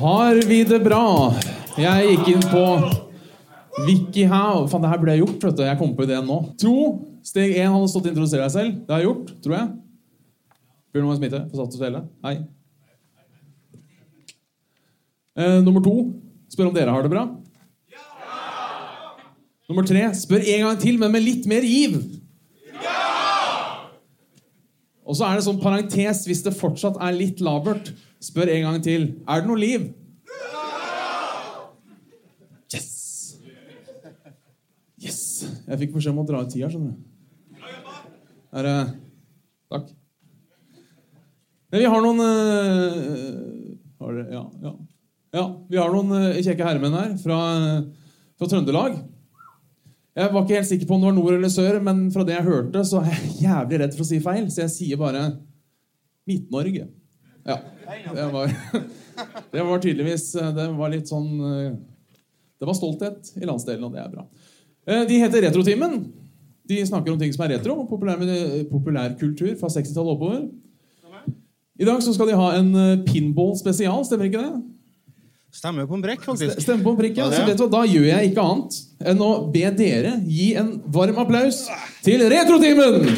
Har vi det bra? Jeg gikk inn på WikiHow. Faen, det her burde jeg gjort. vet du. Jeg kom på ideen nå. To. Steg én hadde stått og introdusere deg selv. Det har jeg gjort, tror jeg. Bjørn Smithe på Satt og Svele. Hei. Eh, nummer to. Spør om dere har det bra. Ja! Nummer tre. Spør en gang til, men med litt mer giv. Og så er det sånn parentes hvis det fortsatt er litt labert. Spør en gang til. Er det noe liv? Yes! Yes! Jeg fikk beskjed om å dra ut tida, skjønner du. Er det Takk. Men vi har noen uh, har det, ja, ja. ja, vi har noen uh, kjekke herremenn her fra, fra Trøndelag. Jeg var ikke helt sikker på om det var nord eller sør, men fra det jeg hørte, så er jeg jævlig redd for å si feil, så jeg sier bare Midt-Norge. Ja. Det var, det var tydeligvis Det var litt sånn eh, Det var stolthet i landsdelen, og det er bra. Eh, De heter Retrotimen. De snakker om ting som er retro, populær, populærkultur fra 60-tallet oppover. I dag så skal de ha en eh, pinball spesial, stemmer ikke det? Stemmer på en brekk, faktisk. Stemmer på en brekk, Ja, Så vet du hva, da gjør jeg ikke annet enn å be dere gi en varm applaus til Retrotimen!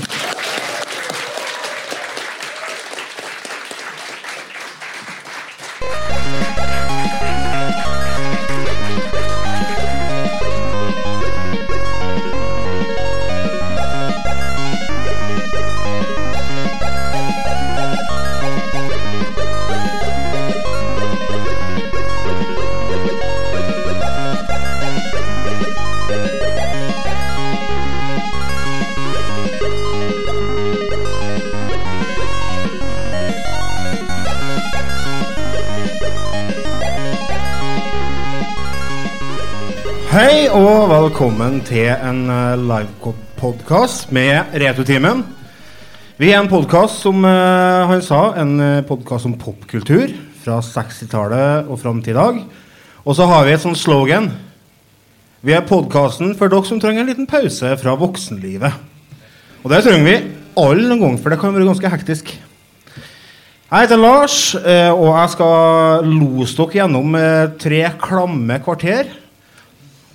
Velkommen til en livepodkast med Returtimen. Vi er en podkast som eh, han sa, en podkast om popkultur fra 60-tallet og fram til i dag. Og så har vi et sånt slogan. Vi er podkasten for dere som trenger en liten pause fra voksenlivet. Og det trenger vi alle noen gang, for det kan være ganske hektisk. Jeg heter Lars, eh, og jeg skal lose dere gjennom eh, tre klamme kvarter.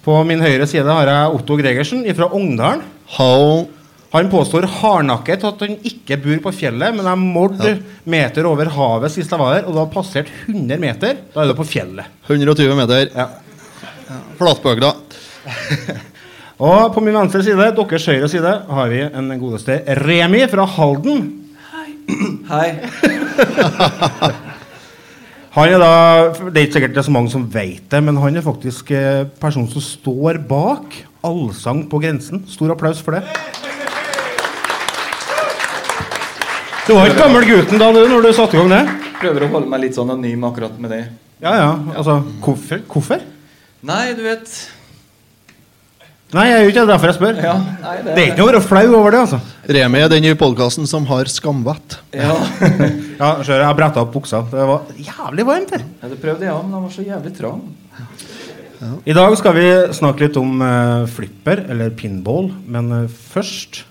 På min høyre side har jeg Otto Gregersen fra Ongdalen. Hallo. Han påstår hardnakket at han ikke bor på fjellet, men jeg målte meter over havet sist jeg var her, og da passert 100 meter. Da er du på fjellet. 120 meter. Ja. Flatbygda. Og på min venstre side, deres høyre side, har vi en godeste Remi fra Halden. Hei. Hei. Han er da, Det er ikke sikkert det er så mange som vet det, men han er faktisk eh, personen som står bak Allsang på grensen. Stor applaus for det. Du var ikke gammel gutten da du, når du satte i gang det? Prøver å holde meg litt sånn anonym akkurat med det. Ja, ja. Altså, hvorfor? hvorfor? Nei, du vet Nei, jeg er jo ikke det, derfor jeg spør. Ja, nei, det, Det er ikke noe å være flau over det, altså. Remi er den i podkasten som har skamvett. Ja, Ja, jeg har jeg bretta opp buksa. Det var jævlig varmt her. ja det prøvde jeg òg, men den var så jævlig trang. I dag skal vi snakke litt om uh, flipper, eller pinball. Men uh, først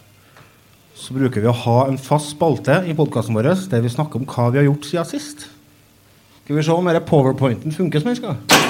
så bruker vi å ha en fast spalte i podkasten vår der vi snakker om hva vi har gjort siden sist. Skal vi se om denne powerpointen funker som den skal.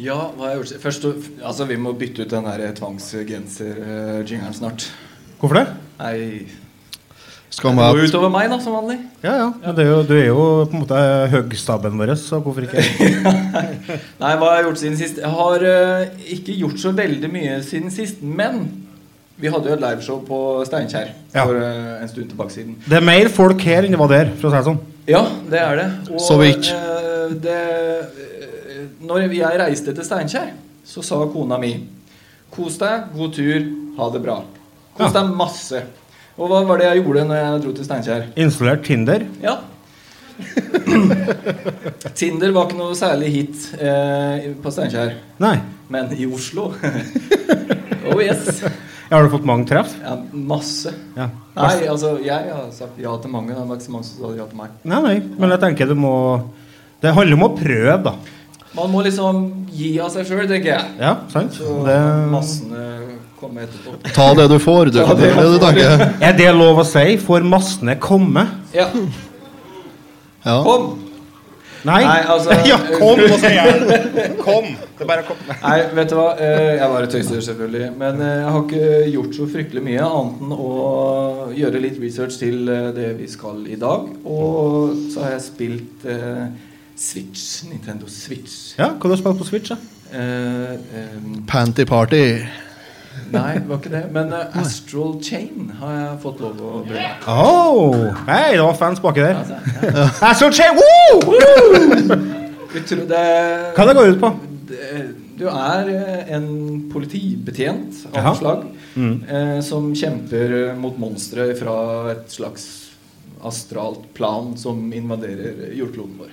Ja, hva har jeg gjort? Først, altså, Vi må bytte ut den der tvangsgenser-jingeren snart. Hvorfor det? Nei Skal Det går utover meg, da, som vanlig. Ja, ja. Men det er jo, du er jo på en måte høgstabben vår, så hvorfor ikke? Nei, hva har jeg gjort siden sist? Jeg har uh, ikke gjort så veldig mye siden sist, men vi hadde jo et liveshow på Steinkjer Ja. for uh, en stund tilbake siden. Det er mer folk her enn det var der, for å si det sånn. Ja, det er det. Og, Så vidt. Uh, det eh, Når jeg reiste til Steinkjer, så sa kona mi Kos deg, god tur, ha det bra. Kos deg masse. Og hva var det jeg gjorde når jeg dro til Steinkjer? Installert Tinder. Ja. Tinder var ikke noe særlig hit eh, på Steinkjer. Nei. Men i Oslo Oh yes. Har du fått mange treff? Ja, masse. Ja. Nei, altså, jeg har sagt ja til mange. Det var ikke så mange som sa ja til meg. Nei, nei, men jeg tenker du må Det handler om å prøve, da. Man må liksom gi av seg sjøl, tenker jeg. Ja, sant? Så Det, massene kommer etterpå. Ta det du får, du. Det er det du er det lov å si? Får massene komme? Ja, Ja. kom! Nei. Nei, altså Ja, kom, nå sier jeg. Kom. Det er bare kom. Nei, vet du hva? Eh, Jeg bare tøyser, selvfølgelig. Men eh, jeg har ikke gjort så fryktelig mye annet enn å gjøre litt research til eh, det vi skal i dag. Og så har jeg spilt Switch. Nintendo Switch. Ja, hva har du spilt på Switch? da? Eh, um, Panty party. nei, det var ikke det. Men uh, Astral Chain har jeg fått lov å bruke. Oh, hei, det var fans baki der. Altså, ja. Astral Chain! Woo! woo! Det, Hva det går ut på? det- Du er eh, en politibetjent av noe slag Mm. eh, som kjemper eh, mot monstre fra et slags astralt plan som invaderer jordkloden vår.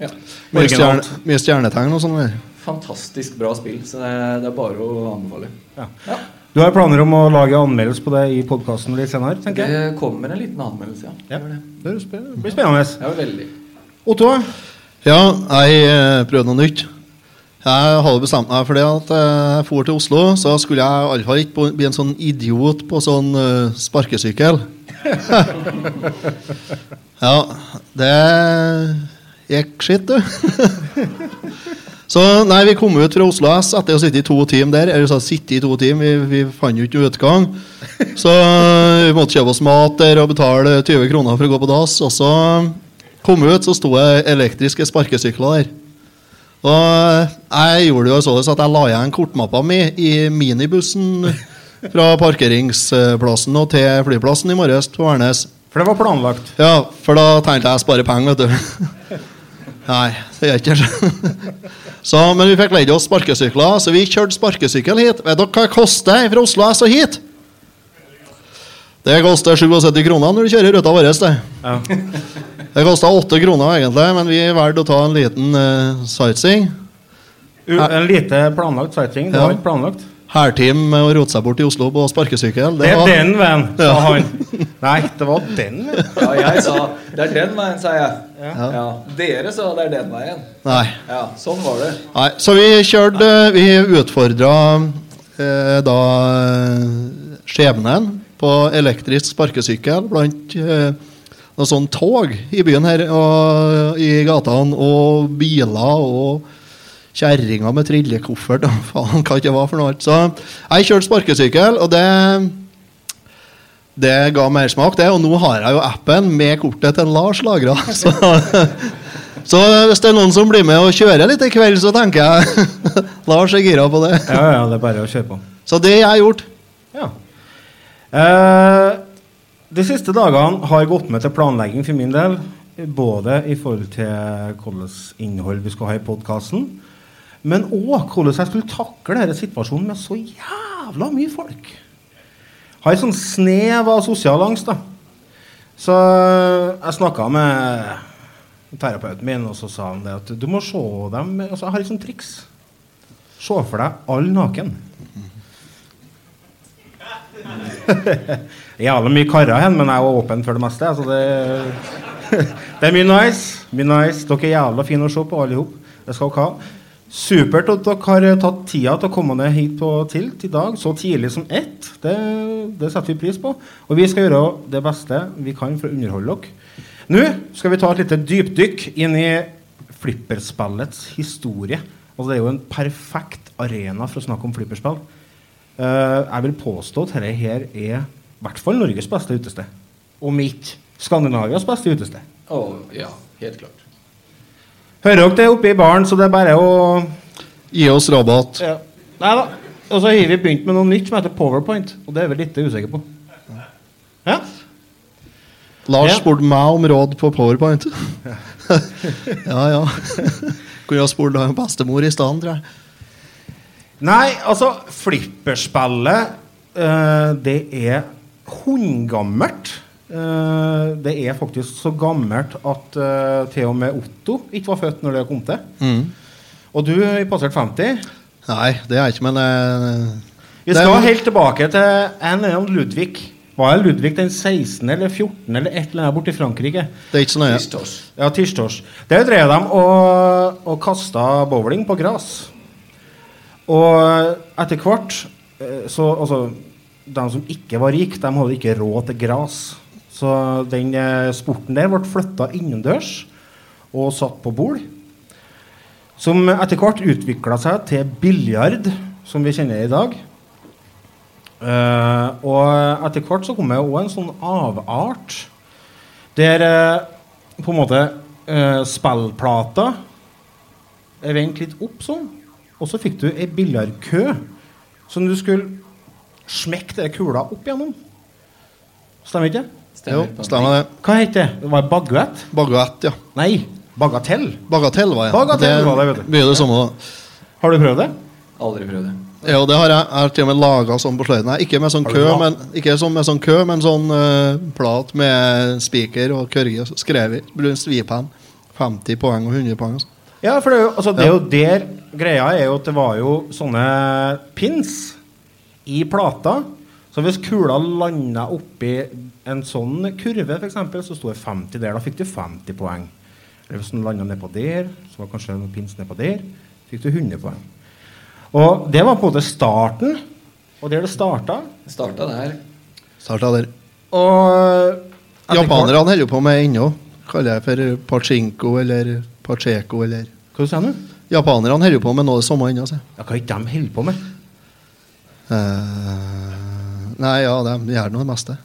Ja. Mye, stjerne, mye stjernetegn og sånn. Fantastisk bra spill, så det er, det er bare å anbefale. Ja. Ja. Du har planer om å lage anmeldelse på det i podkasten litt senere? tenker jeg? Det kommer en liten anmeldelse, ja. Ja. Det. Det blir spennende. Det blir spennende. Ja, veldig. Otto? Ja, jeg eh, prøvde noe nytt. Jeg hadde bestemt meg for det at eh, jeg for til Oslo, så skulle jeg iallfall ikke bli en sånn idiot på sånn eh, sparkesykkel. ja, det gikk skitt, du. så nei, vi kom ut fra Oslo S etter å ha sittet i to timer der. Eller så sitte i to timer, vi, vi fant jo ikke utgang. Så eh, vi måtte kjøpe oss mat der og betale 20 kroner for å gå på dass. Og så kom vi ut, så sto det elektriske sparkesykler der. Og jeg gjorde det jo sånn at jeg la igjen kortmappa mi i minibussen fra parkeringsplassen og til flyplassen i morges på Værnes. For det var planlagt. Ja, for da tenkte jeg å spare penger, vet du. Nei, det gjør ikke det. Så, men vi fikk leid oss sparkesykler, så vi kjørte sparkesykkel hit. Vet dere hva det koster fra Oslo S og hit? Det koster 77 kroner når du kjører ruta vår. Det. Ja. det kosta 8 kroner egentlig, men vi valgte å ta en liten uh, sightseeing. En lite planlagt sighting. Det Ja. var ikke planlagt. Hælteam med å rote seg bort i Oslo på sparkesykkel. Det er var- den veien, sa Ja. han. Nei, det var den veien. Ja, jeg sa det er den veien, sa jeg. Ja. Ja. Dere sa det er den veien. Nei. Ja, sånn var det. Nei, så vi kjørte Vi utfordra eh, da skjebnen på elektrisk sparkesykkel blant eh, noe sånn tog i byen her og i gatene, og biler og kjerringer med trillekoffert og faen hva det var for noe. Så jeg kjørte sparkesykkel, og det det ga mersmak, det. Og nå har jeg jo appen med kortet til Lars lagra. Så, så hvis det er noen som blir med og kjører litt i kveld, så tenker jeg Lars er gira på det. Ja, ja, det er bare å kjøre på. Så det har jeg gjort. Ja. Eh, de siste dagene har gått med til planlegging for min del. Både i forhold til hvilket innhold vi skal ha i podkasten, men òg hvordan jeg skulle takle denne situasjonen med så jævla mye folk. Har en sånn snev av sosial angst, da. Så jeg snakka med terapeuten min, og så sa han det at du må se dem altså, Jeg har et sånt triks. Se for deg alle naken. Jævlig mye karer hen, men jeg er åpen for det meste. Så det, det er mye nice. Mye nice. Dere er jævla fine å se på, alle sammen. Det skal dere ha. Supert at dere har tatt tida til å komme ned hit på Tilt i dag, så tidlig som ett. Det, det setter vi pris på. Og vi skal gjøre det beste vi kan for å underholde dere. Nå skal vi ta et lite dypdykk inn i flipperspillets historie. Altså, det er jo en perfekt arena for å snakke om flipperspill. Eh, jeg vil påstå at dette her er i hvert fall Norges beste utested. Om ikke Skandinavias beste utested. Oh, ja, helt klart. Hører dere det oppe i baren, så det er bare å Gi oss rabatt. ja. Nei da. Og så har vi begynt med noe nytt som heter Powerpoint. Og det er vi litt usikker på. Ja? Lars Ja. spurte meg om råd på Powerpoint. ja, ja. Kunne ha spurt bestemor i stedet, tror jeg. Nei, altså Flipperspillet uh, Det er hundgammelt Eh, det er faktisk så gammelt at uh, til og med Otto ikke var født når det kom til. Mm. Og du er passert 50. Nei, det er jeg ikke, men uh, Vi Det er skal jo- helt tilbake til en eller annen Ludvig. Var det Ludvig den 16. eller 14. eller et eller annet borte i Frankrike? det er ikke så nøye. Tirsdags. Ja, tirsdags. Der drev de og, og kasta bowling på gress. Og etter hvert så Altså, de som ikke var rike, de hadde ikke råd til gress. Så den eh, sporten der ble flytta innendørs og satt på bol. Som etter hvert utvikla seg til biljard, som vi kjenner i dag. Uh, og etter hvert så kom det òg en sånn avart der uh, på en måte uh, spillplata vendte litt opp sånn. Og så fikk du ei biljardkø som du skulle smekke kula opp gjennom. Stemmer ikke? Jo, stemmer det. Hva het det? Det var baguett? Baguett, ja. Nei, bagatell. Bagatell var jeg. Bagatell var det, vet du. Mye det samme, da. Har du prøvd det? Aldri prøvd det. Jo, det har jeg. Jeg har til og med laga sånn på sløyden. Ikke med sånn kø, men, ikke sånn med sånn kø, men sånn uh, plat med spiker og kørge skrevet. Brun svipenn. 50 poeng og 100 poeng. altså. Ja, for det er jo, altså, det er jo der greia er jo at det var jo sånne pins i plata. Så hvis kula landa oppi en sånn kurve, eksempel, så sto det 50 der. Da fikk du 50 poeng. Eller hvis den landa nedpå der, så var kanskje noen pins nedpå der, fikk du 100 poeng. Og det var på en måte starten. Og der det starta. Det starta der. Starta der. Og etter Japanerne holder jo på med ennå. Kaller jeg for pachinko eller pacheco eller Hva sier du? Japanerne holder jo på med noe det samme ennå. Ja, hva er det de holder på med? Eh, nei, ja, de gjør nå det meste.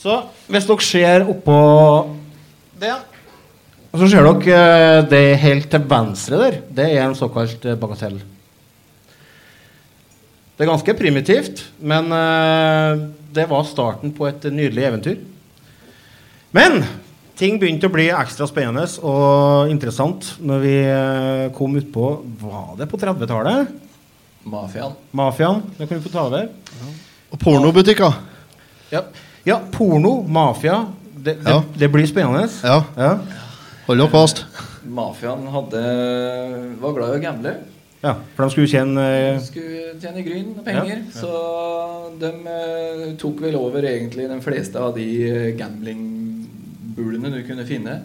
Så hvis dere ser oppå det Og så ser dere eh, det helt til venstre der. Det er en såkalt eh, bagatell. Det er ganske primitivt, men eh, det var starten på et nydelig eventyr. Men ting begynte å bli ekstra spennende og interessant når vi kom utpå Var det på 30-tallet? Mafiaen. Mafiaen. Det kan du få ta over. Og pornobutikker. Ja, ja porno, mafia. Det, det, Ja. det blir spennende. Ja, Ja. hold dere fast. Mafiaen hadde, var glad i å gamble. ja, for de skulle tjene de Skulle tjene gryn og penger. Så de eh, tok vel over egentlig de fleste av de eh, gamblingbulene du kunne finne.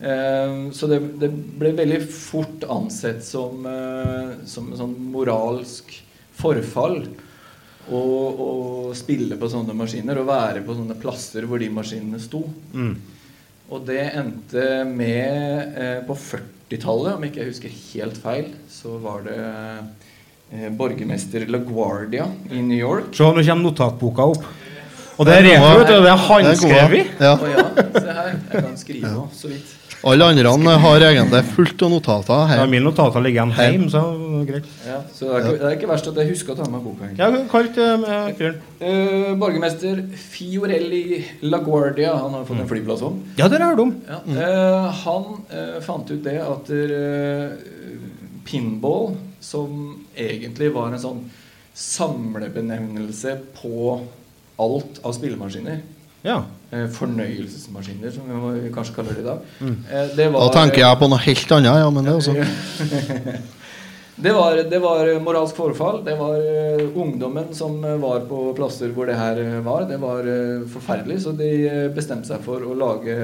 Eh, så det, det ble veldig fort ansett som, eh, som en sånn moralsk forfall å, å spille på sånne maskiner og være på sånne plasser hvor de maskinene sto. mm. Og det endte med eh, På 40-tallet, om ikke jeg husker helt feil, så var det eh, borgermester LaGuardia i New York. Se, nå kommer notatboka opp. Og det er rett vet du. Det er handskrevet! Ja. Oh, ja, se her. Jeg kan skrive òg, så vidt. Alle andre har egentlig fullt av notater Ja, mine notater ligger igjen hjemme, så greit. Ja, så det er, ikke, det er ikke verst at jeg husker å ta med boka. Ja, kalt uh, fyren. Eh, borgermester Fiorelli LaGuardia, han har fått en flyplass om. Ja, der har de. Ja, eh, han uh, fant ut det at pinball, som egentlig var en sånn samlebenevnelse på alt av spillemaskiner Ja. eh, Fornøyelsesmaskiner, som vi må- vi kanskje kaller det i dag. Eh, det Da tenker jeg på noe helt annet, ja, men det også Det var, det var moralsk forfall. Det var eh, ungdommen som var på plasser hvor det her var. Det var forferdelig, så de bestemte seg for å lage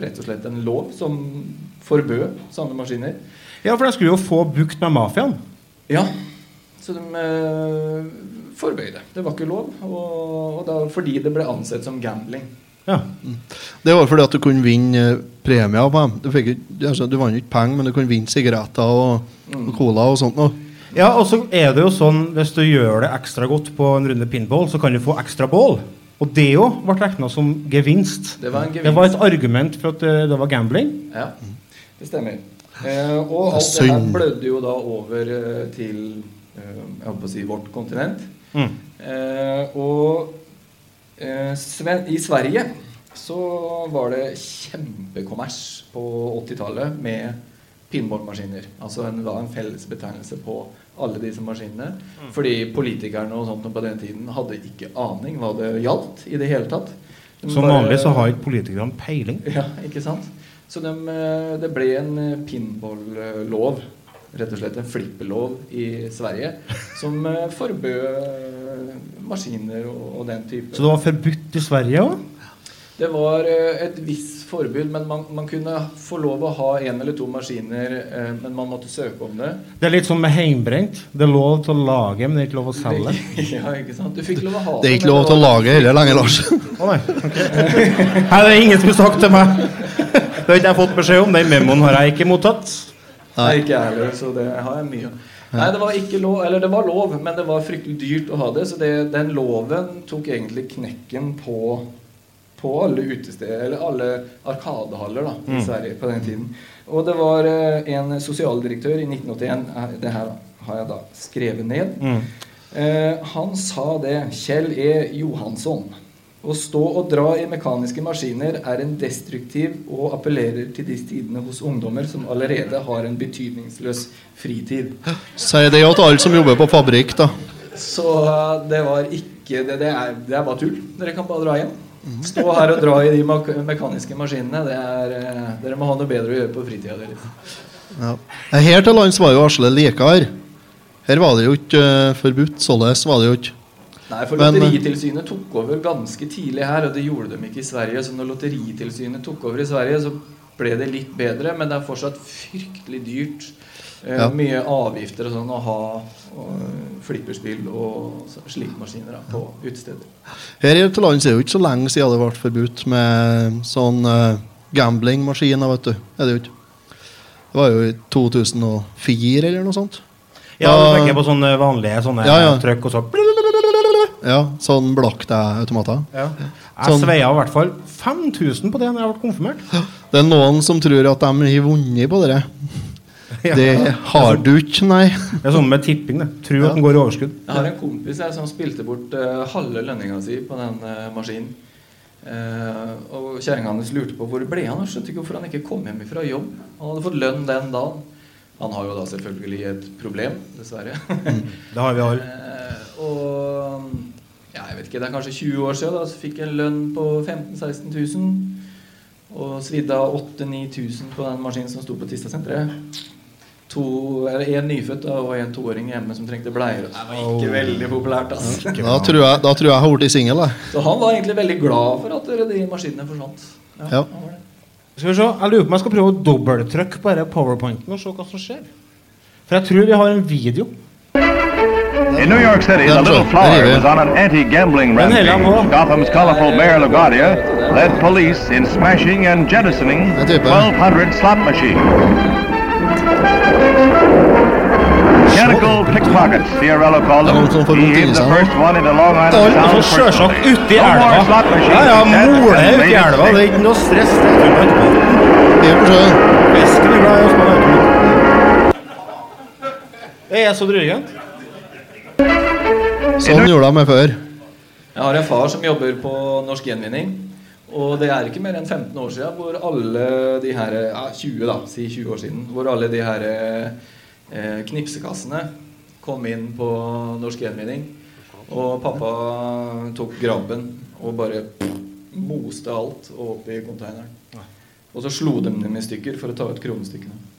rett og slett en lov som forbød sånne maskiner. ja, for de skulle jo få bukt med mafiaen. Ja, så de forbød det. Det var ikke lov, og, og da, fordi det ble ansett som gambling. Ja. Det var fordi at du kunne vinne eh, premier på dem. Du, fikk, altså, du vant ikke penger, men du kunne vinne sigaretter og, og cola og sånt. Og. ja, og så er det jo sånn hvis du gjør det ekstra godt på en runde pinball, så kan du få ekstra bål. Og det jo ble regna som gevinst. Det var en gevinst. Det var et argument for at eh, det var gambling. Ja, det stemmer. Eh, og alt det her blødde jo da over eh, til eh, jeg holdt på å si vårt kontinent. Mm. Eh, og eh, Sven i Sverige så var det kjempekommers på 80-tallet med pinballmaskiner. Altså en, da en felles betegnelse på alle disse maskinene. Fordi politikerne og sånt på den tiden hadde ikke aning hva det gjaldt i det hele tatt. De Som bare- vanlig så har ikke politikerne peiling. Ja, ikke sant? Så de, eh, det ble en eh, pinball-lov, rett og slett en flippelov i Sverige, som eh, forbød eh, maskiner og, og den type. Så det var forbudt i Sverige òg? Det var eh, et visst forbud, men man, man kunne få lov å ha én eller to maskiner, men man måtte søke om det. Det er litt som med heimbrent. Det er lov til å lage, men det er ikke lov å selge. ja, ikke sant? Du fikk lov å ha Det er ikke lov til å lage heller lenger, Lars. Å nei. ok. Nei, det er ingen som har sagt til meg. Det har ikke jeg fått beskjed om. Den memoen har jeg ikke mottatt. Nei, ikke jeg heller, så det har jeg mye. Nei, det var ikke lov, eller det var lov, men det var fryktelig dyrt å ha det. Så det, den loven tok egentlig knekken på, på alle utesteder, eller alle arkadehaller da, i Sverige på den tiden. Og det var eh, en sosialdirektør i 1981, eh, det her har jeg da skrevet ned, Mm. eh, han sa det, Kjell E. Johansson, å stå og dra i mekaniske maskiner er en destruktiv og appellerer til disse tidene hos ungdommer som allerede har en betydningsløs fritid. Si det jo til alle som jobber på fabrikk, da. Så eh, det var ikke det, det, er, det er bare tull. Dere kan bare dra hjem. Stå her og dra i de mekaniske maskinene. Det er, eh, dere må ha noe bedre å gjøre på fritida deres. Ja. Her til lands var jo Asle likere. Her var det jo ikke eh, forbudt. Således var det jo ikke. Nei, for Men- Lotteritilsynet tok over ganske tidlig her, og det gjorde de ikke i Sverige. Så når Lotteritilsynet tok over i Sverige, så ble det litt bedre, men det er fortsatt fryktelig dyrt. Eh, Ja. Mye avgifter og sånn å ha og, flipperspill og så- slike maskiner da, på utesteder. Her til lands er det jo ikke så lenge siden det ble forbudt med sånn uh, gamblingmaskiner, vet du. Er det jo ikke. Det var jo i 2004 eller noe sånt. Ja, du tenker på sånne vanlige sånne Ja, ja. trykk og så Ja, sånn blackdeg-automater. ja. Jeg Sånn. sveia i hvert fall 5000 på det når jeg ble konfirmert. Det er noen som tror at de har vunnet på det. Ja. Det har du ikke, nei. Det er sånn med tipping. det Tror Ja. at den går i overskudd. Jeg har en kompis jeg, som spilte bort uh, halve lønninga si på den uh, maskinen. Uh, og kjerringa hans lurte på hvor ble han og skjønte ikke hvorfor han ikke kom hjem fra jobb. Han hadde fått lønn den dagen. Han har jo da selvfølgelig et problem, dessverre. Det har vi alle. Eh, og jeg vet ikke, det er kanskje 20 år siden da, så fikk jeg en lønn på 15 000-16 000. Og svidde av 8000-9000 på den maskinen som sto på Tistasenteret. En nyfødt da, og en toåring hjemme som trengte bleier. Det var ikke veldig populært. altså. Da tror jeg, da tror jeg har blitt singel. Så han var egentlig veldig glad for at de maskinene forsvant. Ja. ja. Skal vi se, Jeg lurer på om jeg skal prøve å dobbelttrykke på denne powerpointen og se hva som skjer. For jeg tror vi har en video. In New York City, the little flower was on an anti-gambling Men rampage. Gotham's colorful Mayor LaGuardia led police in smashing and jettisoning Jag 1,200 slot machines. Mechanical pickpockets, Fiorello called them. He noen the first one into Long Island Oi, Sound Altså Sjølsagt personally. uti No more elva. slot machines Ja, ja, instead, mole and uti made elva. Det er safe. ikke noe stress. Det er fullt etterpå. I og for seg. Fisken er glad i å spille automat. Det er så drøyent. Sånn gjorde de før. Jeg har en far som jobber på Norsk Gjenvinning. Og det er ikke mer enn 15 år siden hvor alle de her ja, 20 da, si 20 år siden, hvor alle de her eh, knipsekassene kom inn på Norsk Gjenvinning. Og pappa tok grabben og bare moste alt opp i konteineren. Og så slo de dem i stykker for å ta ut kronestykkene.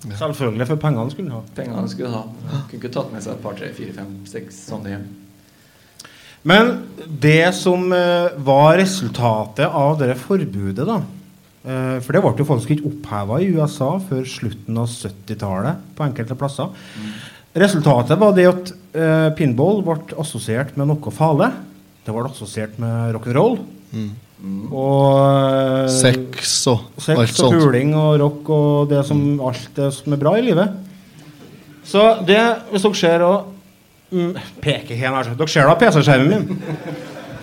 Selvfølgelig, for pengene skulle han ha. Pengene skulle ha. Kunne ikke tatt med seg et par, tre, fire, fem, seks sånne hjem. Men det som eh, var resultatet av det forbudet, da eh, For det ble jo faktisk ikke oppheva i USA før slutten av 70-tallet på enkelte plasser. Resultatet var det at eh, pinball ble assosiert med noe farlig. Det ble assosiert med rock'n'roll. Og eh, Sex og Sex alt og sånt. puling og rock og det som, alt det som er bra i livet. Så det, hvis dere ser og mm, Peker her, altså. Dere ser da PC-skjermen min.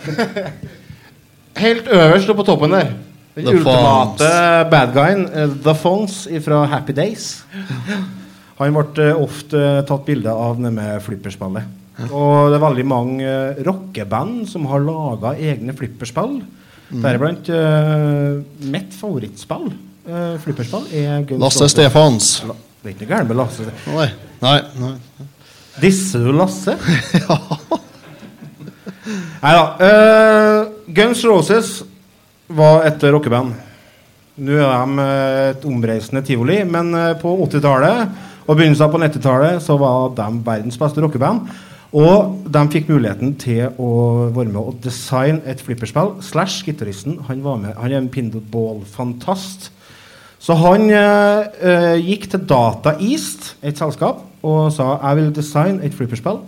Helt øverst og på toppen der. Den ultimate bad guyen, eh, The Fonz fra Happy Days. Han ble eh, ofte tatt bilde av med flipperspillet. Og det er veldig mange eh, rockeband som har laga egne flipperspill. Deriblant uh, mitt favorittspill uh, flipperspill er Guns Lasse Roses. Stefans. La- Det er ikke noe gærent med Lasse. Nei. Nei, nei. Disser du Lasse? Nei da. Uh, Guns Roses var et rockeband. Nå er de et omreisende tivoli, men på 80-tallet og begynnelsen på 90-tallet så var de verdens beste rockeband. Og de fikk muligheten til å være med og designe et flipperspill. Slash gitaristen. Han var med, han er en pinball-fantast. Så han eh, eh, gikk til Data East, et selskap, og sa jeg vil designe et flipperspill.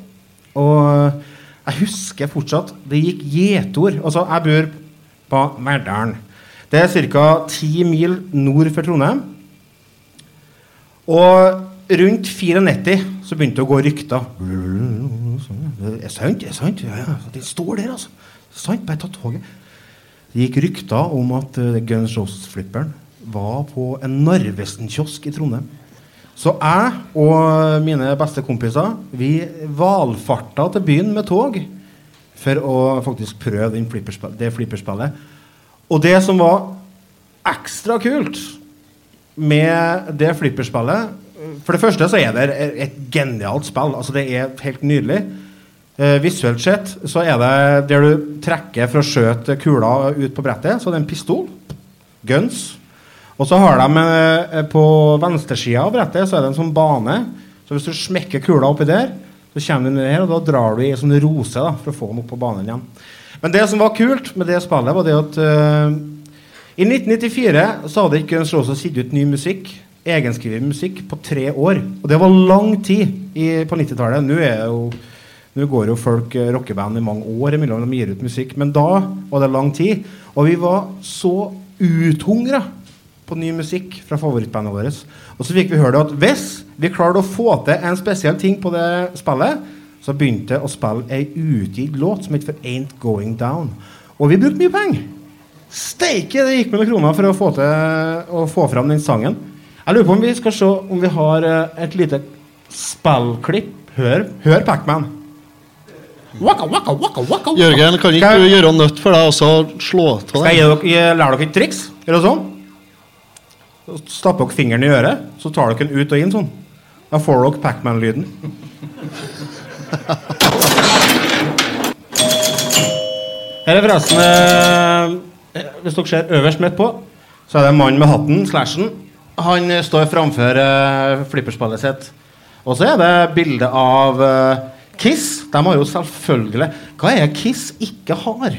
Og eh, jeg husker fortsatt Det gikk gjetord. Altså, jeg bor på Verdalen. Det er ca. ti mil nord for Trondheim. Og rundt 94 så begynte det å gå rykter. Er sant, er sant. Ja, ja. Det står der, altså. Sant, bare ta toget. Det gikk rykter om at uh, Guns Roses-flipperen var på en Narvesen-kiosk i Trondheim. Så jeg og mine beste kompiser vi valfarta til byen med tog for å faktisk prøve den flipperspill, det flipperspillet. Og det som var ekstra kult med det flipperspillet For det første så er det et genialt spill. Altså Det er helt nydelig. Eh, visuelt sett så er det der du trekker for å skjøte kula ut på brettet, så det er en pistol. Guns. Og så har de eh, på venstresida av brettet så er det en sånn bane. Så hvis du smekker kula oppi der, så kommer du ned her, og da drar du i en sånn rose da, for å få den opp på banen igjen. Men det som var kult med det spillet, var det at eh, i 1994 så hadde ikke Guns Roses gitt ut ny musikk, egenskrevet musikk, på tre år. Og det var lang tid i, på 90-tallet. Nå nå går jo folk eh, rockeband i mange år imellom de gir ut musikk, men da var det lang tid. Og vi var så uthungra på ny musikk fra favorittbandet vårt. Og så fikk vi høre at hvis vi klarte å få til en spesiell ting på det spillet, så begynte å spille ei utgitt låt som het for Ain't Going Down. Og vi brukte mye penger. Steike, det gikk med noen kroner for å få, til, å få fram den sangen. Jeg lurer på om vi skal se om vi har eh, et lite spillklipp. Hør, hør Pacman. Waka, waka, waka, waka, waka. Jørgen, kan ikke du gjøre nødt for deg og så slå av Skal jeg deg? dere, jeg lære dere et triks? Gjør dere sånn? Så Stapper dere fingeren i øret, så tar dere den ut og inn sånn. Da får dere Pacman-lyden. Her er forresten eh, Hvis dere ser øverst midt på, så er det en mann med hatten, slashen. Han står framfor uh, flipperspillet sitt. Og så er det bilde av uh, Kiss. De har jo selvfølgelig Hva er Kiss ikke har?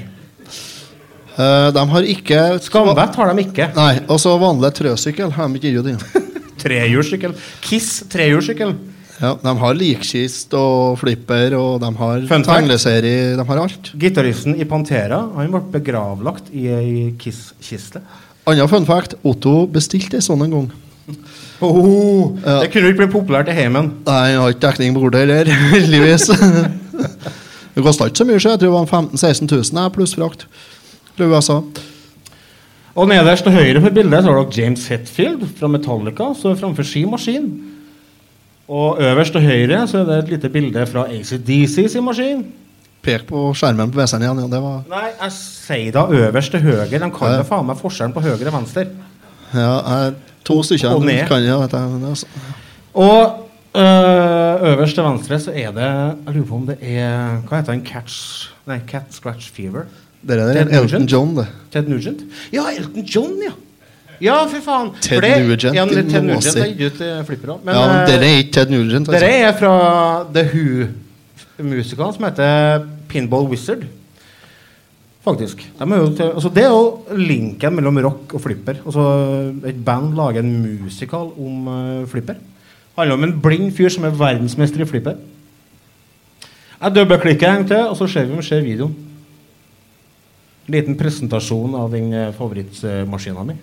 Uh, de har ikke Skambett har de ikke. Nei, og så vanlig trøsykkel har de ikke gitt. Trehjulssykkel. Kiss trehjulssykkel. Ja, de har likkist og flipper, og de har tegneserie. De har alt. Gitaristen i Pantera Han ble begravlagt i ei Kiss-kiste. Anna fun fact, Otto bestilte ei sånn en gang. Oh, Ja. Det kunne ikke bli populært i heimen. Nei, jeg har ikke dekning på bordet heller, heldigvis. det kosta ikke så mye, så jeg tror det var 15 000-16 000 pluss frakt fra USA. Og nederst til høyre på bildet så har dere James Hetfield fra Metallica så framfor sin maskin. Og øverst til høyre så er det et lite bilde fra ACDC sin maskin. Pek på skjermen på PC-en igjen. Ja, det var Nei, jeg sier da øverst til høyre. De kan jo faen meg forskjellen på høyre og venstre. ja, jeg, to stykker. Og ned. Kan, ja, men det, altså. Og øh, øverst til venstre så er det Jeg lurer på om det er Hva heter den? Catch Nei, Cat Scratch Fever. Det er er Elton? John, det. Ted Nugent? Ja, Elton John, ja! Ja, for faen. Ted det- Nugent, Ja, Ted Nugent er gitt ut eh, flipper òg. Men, ja, men eh, dere er ikke Ted Nugent. altså. dere er fra The Who-musikalen som heter Pinball Wizard. Faktisk. De er jo til, altså det er jo linken mellom rock og flipper. Altså Et band lager en musikal om uh, flipper. handler om en blind fyr som er verdensmester i flipper. Jeg dobbeltklikker en til, og så ser vi om vi ser videoen. Liten presentasjon av den eh, favorittmaskina mi.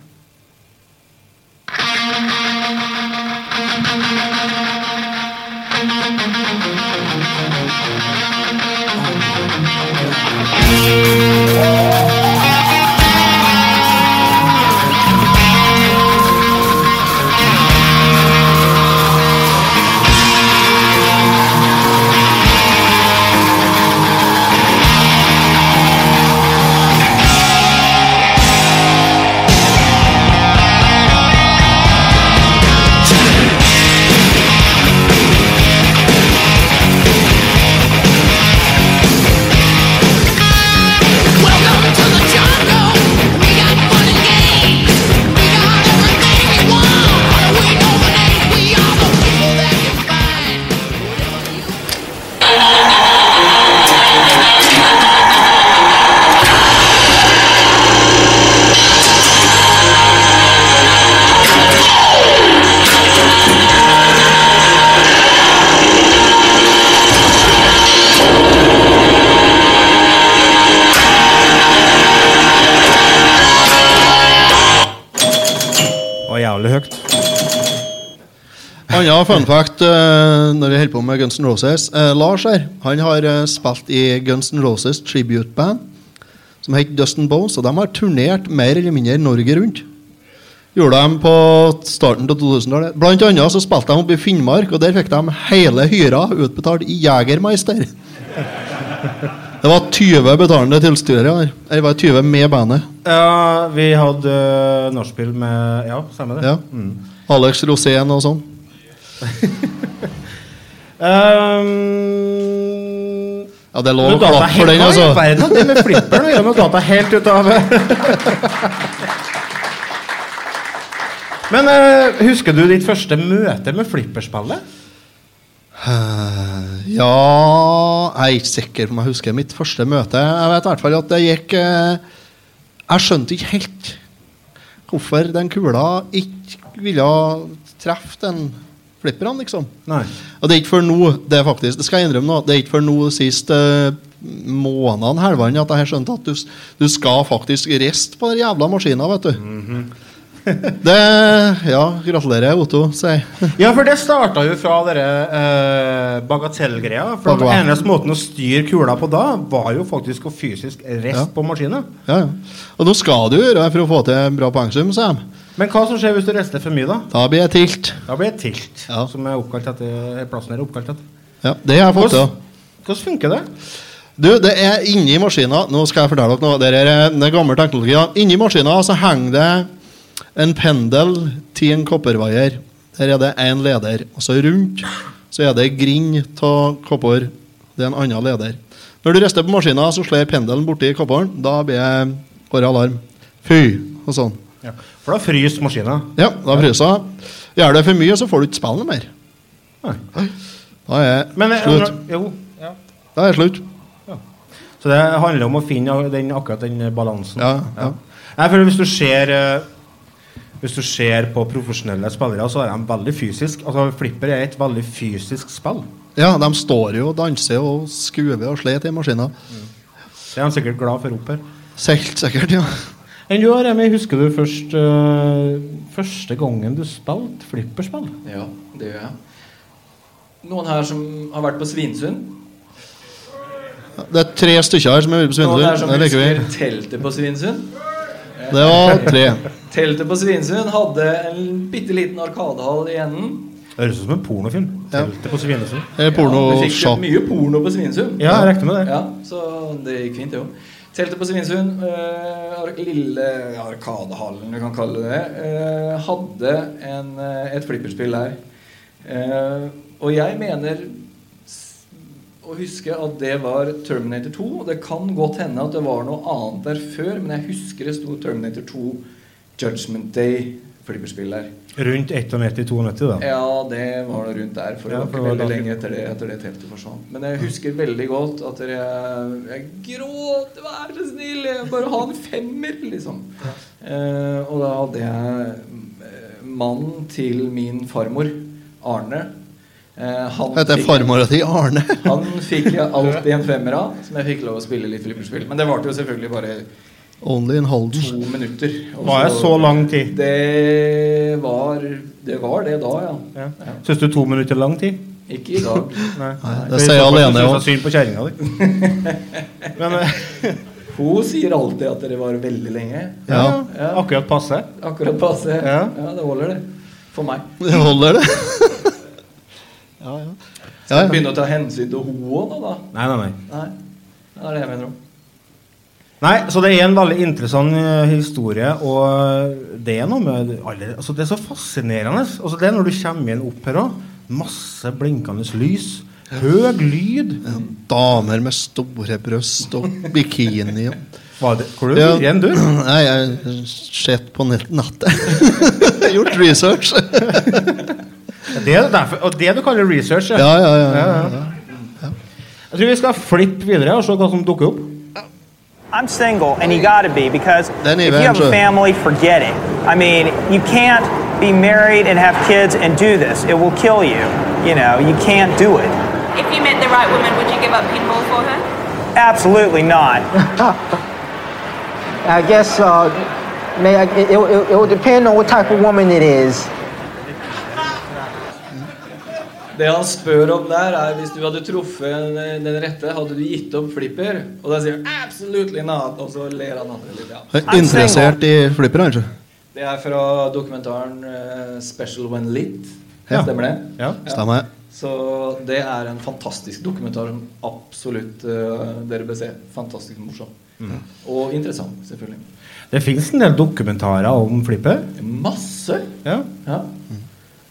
Annen fun fact eh, når vi holder på med Guns N' Roses. Eh, Lars her, han har eh, spilt i Guns N' Roses tribute band som heter Dustin Bones, og de har turnert mer eller mindre Norge rundt. Gjorde de på starten av 2000-tallet. Blant annet så spilte de oppe i Finnmark, og der fikk de hele hyra utbetalt i Jegermeister. Det var 20 betalende tilstyrere her. Det var 20 med bandet. Ja, vi hadde uh, nachspiel med Ja, stemmer det. Ja. Alex Rosén og sånn. Um, Ja, det er lov å klappe for den, Hva i altså. verden det med flipperen å gjøre? Nå data helt ut av Men uh, husker du ditt første møte med flipperspillet? Eh, Ja Jeg er ikke sikker på om jeg husker mitt første møte. Jeg vet i hvert fall at det gikk eh, Jeg skjønte ikke helt hvorfor den kula ikke ville treffe den flipperen, liksom. Nei. Og det er ikke før nå det er faktisk, det skal jeg innrømme nå, det er ikke før nå sist siste måneden, månedene at jeg har skjønt at du, du skal faktisk riste på den jævla maskina, vet du. Det Ja, gratulerer, Otto, sier jeg. Ja, for det starta jo fra dere eh, bagatellgreia. For den eneste måten å styre kula på da, var jo faktisk å fysisk rest Ja. på maskinen. Ja, ja. Og nå skal du gjøre det for å få til en bra poengsum, sier de. Men hva som skjer hvis du rester for mye, da? Da blir jeg tilt. Da blir jeg tilt, Ja. som er oppkalt etter plassen her er oppkalt etter. Ja, det har jeg fått til. Hvordan, hvordan funker det? Du, det er inni maskina Nå skal jeg fortelle dere noe. Det er det er gammel teknologi. Inni maskina så henger det en pendel til en koppervaier. Der er det én leder. Og så rundt så er det grind av kopper. Det er en annen leder. Når du rister på maskina, så slår pendelen borti kopperen. Da blir det det alarm. Fy! Og sånn. Ja. For da fryser maskinen. Ja, da fryser det. Gjør det for mye, så får du ikke spille mer. Nei. Da er Men eh, slutt. jo, ja. Da er slutt. Så det handler om å finne den, akkurat den balansen. Ja, ja. Nei, for hvis du ser eh, Hvis du ser på profesjonelle spillere, så er de veldig fysisk. Altså, Flipper er et veldig fysisk spill. Ja, de står jo og danser og skuver og slår i maskina. Det er de sikkert glad for opp her. Helt sikkert, ja. Enn du, Remi, husker du først eh, første gangen du spilte flipperspill? Ja, det gjør jeg. Noen her som har vært på Svinesund? Det er tre stykker her som er på Noen her som husker teltet på Svinesund? Det var tre. Teltet på Svinesund hadde en bitte liten arkadehall i enden. Det høres ut som en pornofilm. Ja. Teltet på Svinesund. Det er Vi fikk kjøpt mye porno på Svinesund. Ja, jeg regner med det. Ja, så det gikk fint, jo. Teltet på Svinesund, øh, lille Arkadehallen, du kan kalle det øh, hadde en, øh, et flipperspill der. Uh, og jeg mener å huske at det var Terminator 2. Det kan godt hende at det var noe annet der før, men jeg husker det sto Terminator 2 Judgment Day flipperspill der. Rundt 91-92, da. Ja, det var det rundt der. For det Ja, var ikke det var veldig ganske- lenge etter det, etter det teltet forsvant. Men jeg husker veldig godt at jeg, jeg gråt. Vær så snill! Jeg bare ha en femmer, liksom. Eh, og da hadde jeg eh, mannen til min farmor, Arne. Eh, han Heter farmora til Arne. Han fikk jeg alltid en femmer av, som jeg fikk lov å spille litt flipperspill. Men det varte jo selvfølgelig bare Only in Halden. to minutter. Og Var det så lang tid? Det var det, var det da, ja. Ja. ja. Syns du to minutter er lang tid? Ikke i dag. Nei. Nei, det sier jeg alene òg. Synd på kjerringa di. Eh, Hun sier alltid at det var veldig lenge. Ja. Ja. akkurat passe. Akkurat passe. Ja. Ja. det holder, det. For meg. Det holder, det. Ja, ja. Ja, jeg ja. begynner å ta hensyn til henne òg da. Nei, nei, nei. Nei. Det er det jeg mener om. Nei, så det er en veldig interessant eh, historie, og eh, det er noe med alle altså Det er så fascinerende. Altså Det er når du kommer inn opp her òg. Masse blinkende lys. Høg lyd. Damer med store bryst og bikini. Hva Var det, hvor er du Ja. igjen, du? Nei, jeg har sett på nett nettet. Gjort research. Det er derfor, og det du kaller research? Ja, ja, ja. Ja, ja. ja. Jeg tror vi skal flippe videre og se hva som dukker opp. I'm single, and you got to be because Then if you have a family, forget it. I mean, you can't be married and have kids and do this. It will kill you. You know, you can't do it. If you met the right woman, would you give up pinball for her? Absolutely not. I guess uh, may I, it, it, it will depend on what type of woman it is. Det han spør om der, er hvis du hadde truffet den den rette, hadde du gitt opp flipper? Og da sier han 'absolutely not', og så ler han andre litt. Ja. Interessert i flipper, kanskje? Det er fra dokumentaren uh, 'Special When Lit'. Ja. Stemmer det? Ja. Stemmer. Så det er en fantastisk dokumentar som absolutt uh, dere bør se. Fantastisk morsom. Mm. Og interessant, selvfølgelig. Det fins en del dokumentarer om flipper. Masse! Ja. Ja.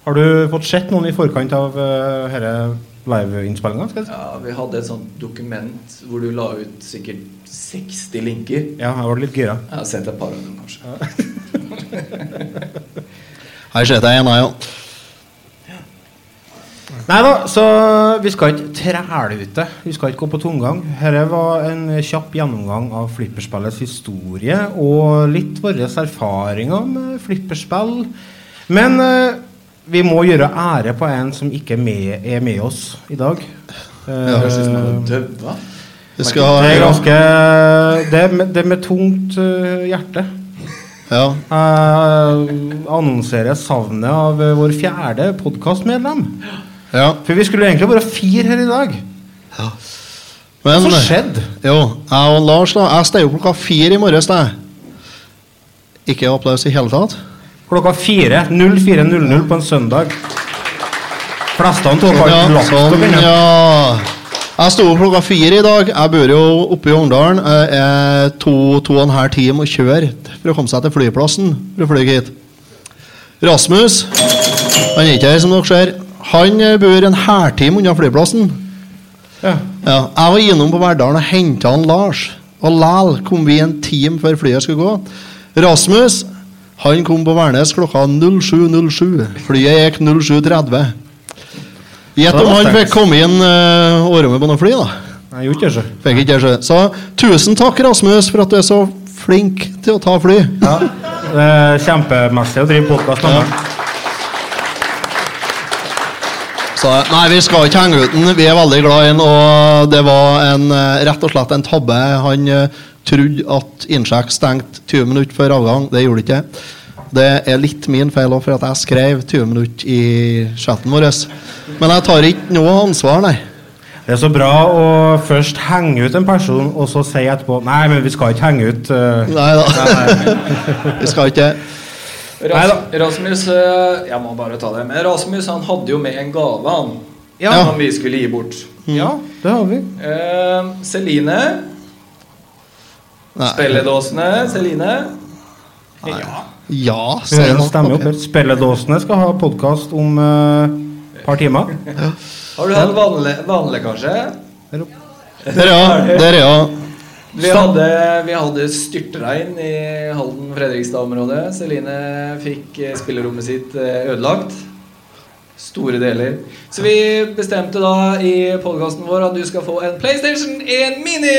Har du fått sett noen i forkant av uh, denne liveinnspillinga? jeg si? ja, Vi hadde et sånt dokument hvor du la ut sikkert 60 linker. Ja, jeg ble litt gira. Jeg har sett et par av dem, kanskje. Her ser jeg en, ja. Nei da, så vi skal ikke træle ut det. Vi skal ikke gå på tomgang. Dette var en kjapp gjennomgang av flipperspillets historie og litt våre erfaringer med flipperspill. Men eh, vi må gjøre ære på en som ikke er med, er med oss i dag. Eh, det. Vi skal det er ganske Det er med, det er med tungt eh, hjerte. ja. Jeg annonserer savnet av eh, vår fjerde podkastmedlem. ja. For vi skulle egentlig bare fire her i dag. Men Hva skjedde? Jo, jeg og Lars da, jeg steg opp klokka fire i morges. da. Ikke applaus i hele tatt. Klokka fire. 04.00 på en søndag. Flestene tok Ja, alt lagt opp sånn, inne. ja. Jeg sto opp klokka fire i dag. Jeg bor jo oppe i Ungdalen. Jeg er to, to og en halv time å kjøre for å komme seg til flyplassen for å fly hit. Rasmus han er ikke her, som dere ser. Han bor en hærtime unna flyplassen. Ja. Ja, jeg var innom på Verdalen og henta Lars. Og lal kom vi en time før flyet skulle gå. Rasmus han kom på Værnes klokka 07.07. Flyet gikk 07.30. Gjett om han fikk komme inn uh, med på noe fly, da. Jeg gjorde ikke. Fikk ikke det, så. Så tusen takk, Rasmus, for at du er så flink til å ta fly. Ja. Det er kjempemessig å drive podkast med Ja. Så nei, vi skal ikke henge ut den. Vi er veldig glad i den, og det var en, eh, rett og slett en tabbe. Han eh, trodde at innsjekk stengte 20 minutter før avgang. Det gjorde det ikke. Det er litt min feil òg, for at jeg skrev 20 minutter i chatten vår. Men jeg tar ikke noe ansvar, nei. Det er så bra å først henge ut en person, og så si etterpå Nei, men vi skal ikke henge ut Uh, Nei da. Vi skal ikke Ras Rasmus eh, Jeg må bare ta det. Men Rasmus han hadde jo med en gave, han. Ja. Som vi skulle gi bort. Ja, det har vi. Uh, Celine. Nei. Spilledåsene. Celine. Ja, ja si hører en noe. stemme opp. Spilledåsene skal ha podkast om et uh, par timer. Har du hatt vanlig vannlekkasje? Der, ja. Der, ja. Vi hadde, vi hadde styrtregn i Halden-Fredrikstad-området. Celine fikk eh, spillerommet sitt eh, ødelagt. Store deler. Så vi bestemte da i podkasten vår at du skal få en PlayStation 1 Mini!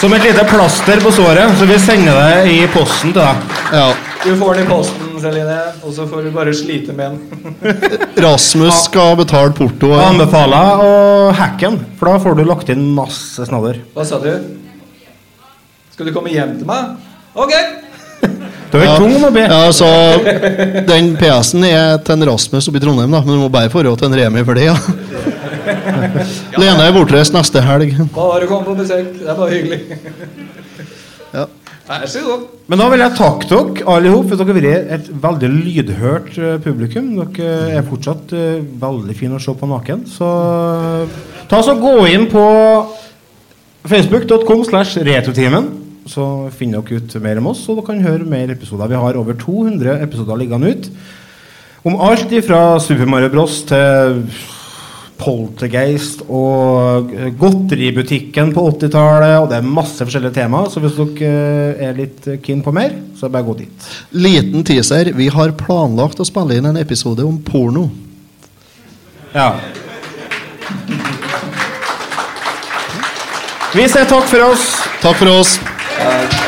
Som et lite plaster på såret, så vi sender det i posten til deg. ja. Du får den i posten, Celine, og så får du bare slite med den. Rasmus skal betale porto. Jeg anbefaler å hacke den, for da får du lagt inn masse snadder. Hva sa du? Skal du komme hjem til meg? Ok! Du er Ja. tung om å be. Ja, så Den PS-en er til en Rasmus oppe i Trondheim, da, men du må bare få råd til en Remi for det. ja. Lene er bortreist neste helg. Bare kom på besøk. Det er bare hyggelig. Ja. Men da vil jeg takke dere alle sammen, for dere har vært et veldig lydhørt eh, publikum. Dere er fortsatt eh, veldig fine å se på naken. Så ta så gå inn på facebook.com slash retrotimen. Så finner dere ut mer om oss, og dere kan høre mer episoder. Vi har over 200 episoder liggende ut. Om alt fra Super Mario Bros. til Poltergeist og Godteributikken på 80-tallet. Og det er masse forskjellige temaer, så hvis dere eh, er litt keen på mer, så bare gå dit. Liten teaser. Vi har planlagt å spille inn en episode om porno. Ja. Vi sier takk for oss. Takk for oss. Ja.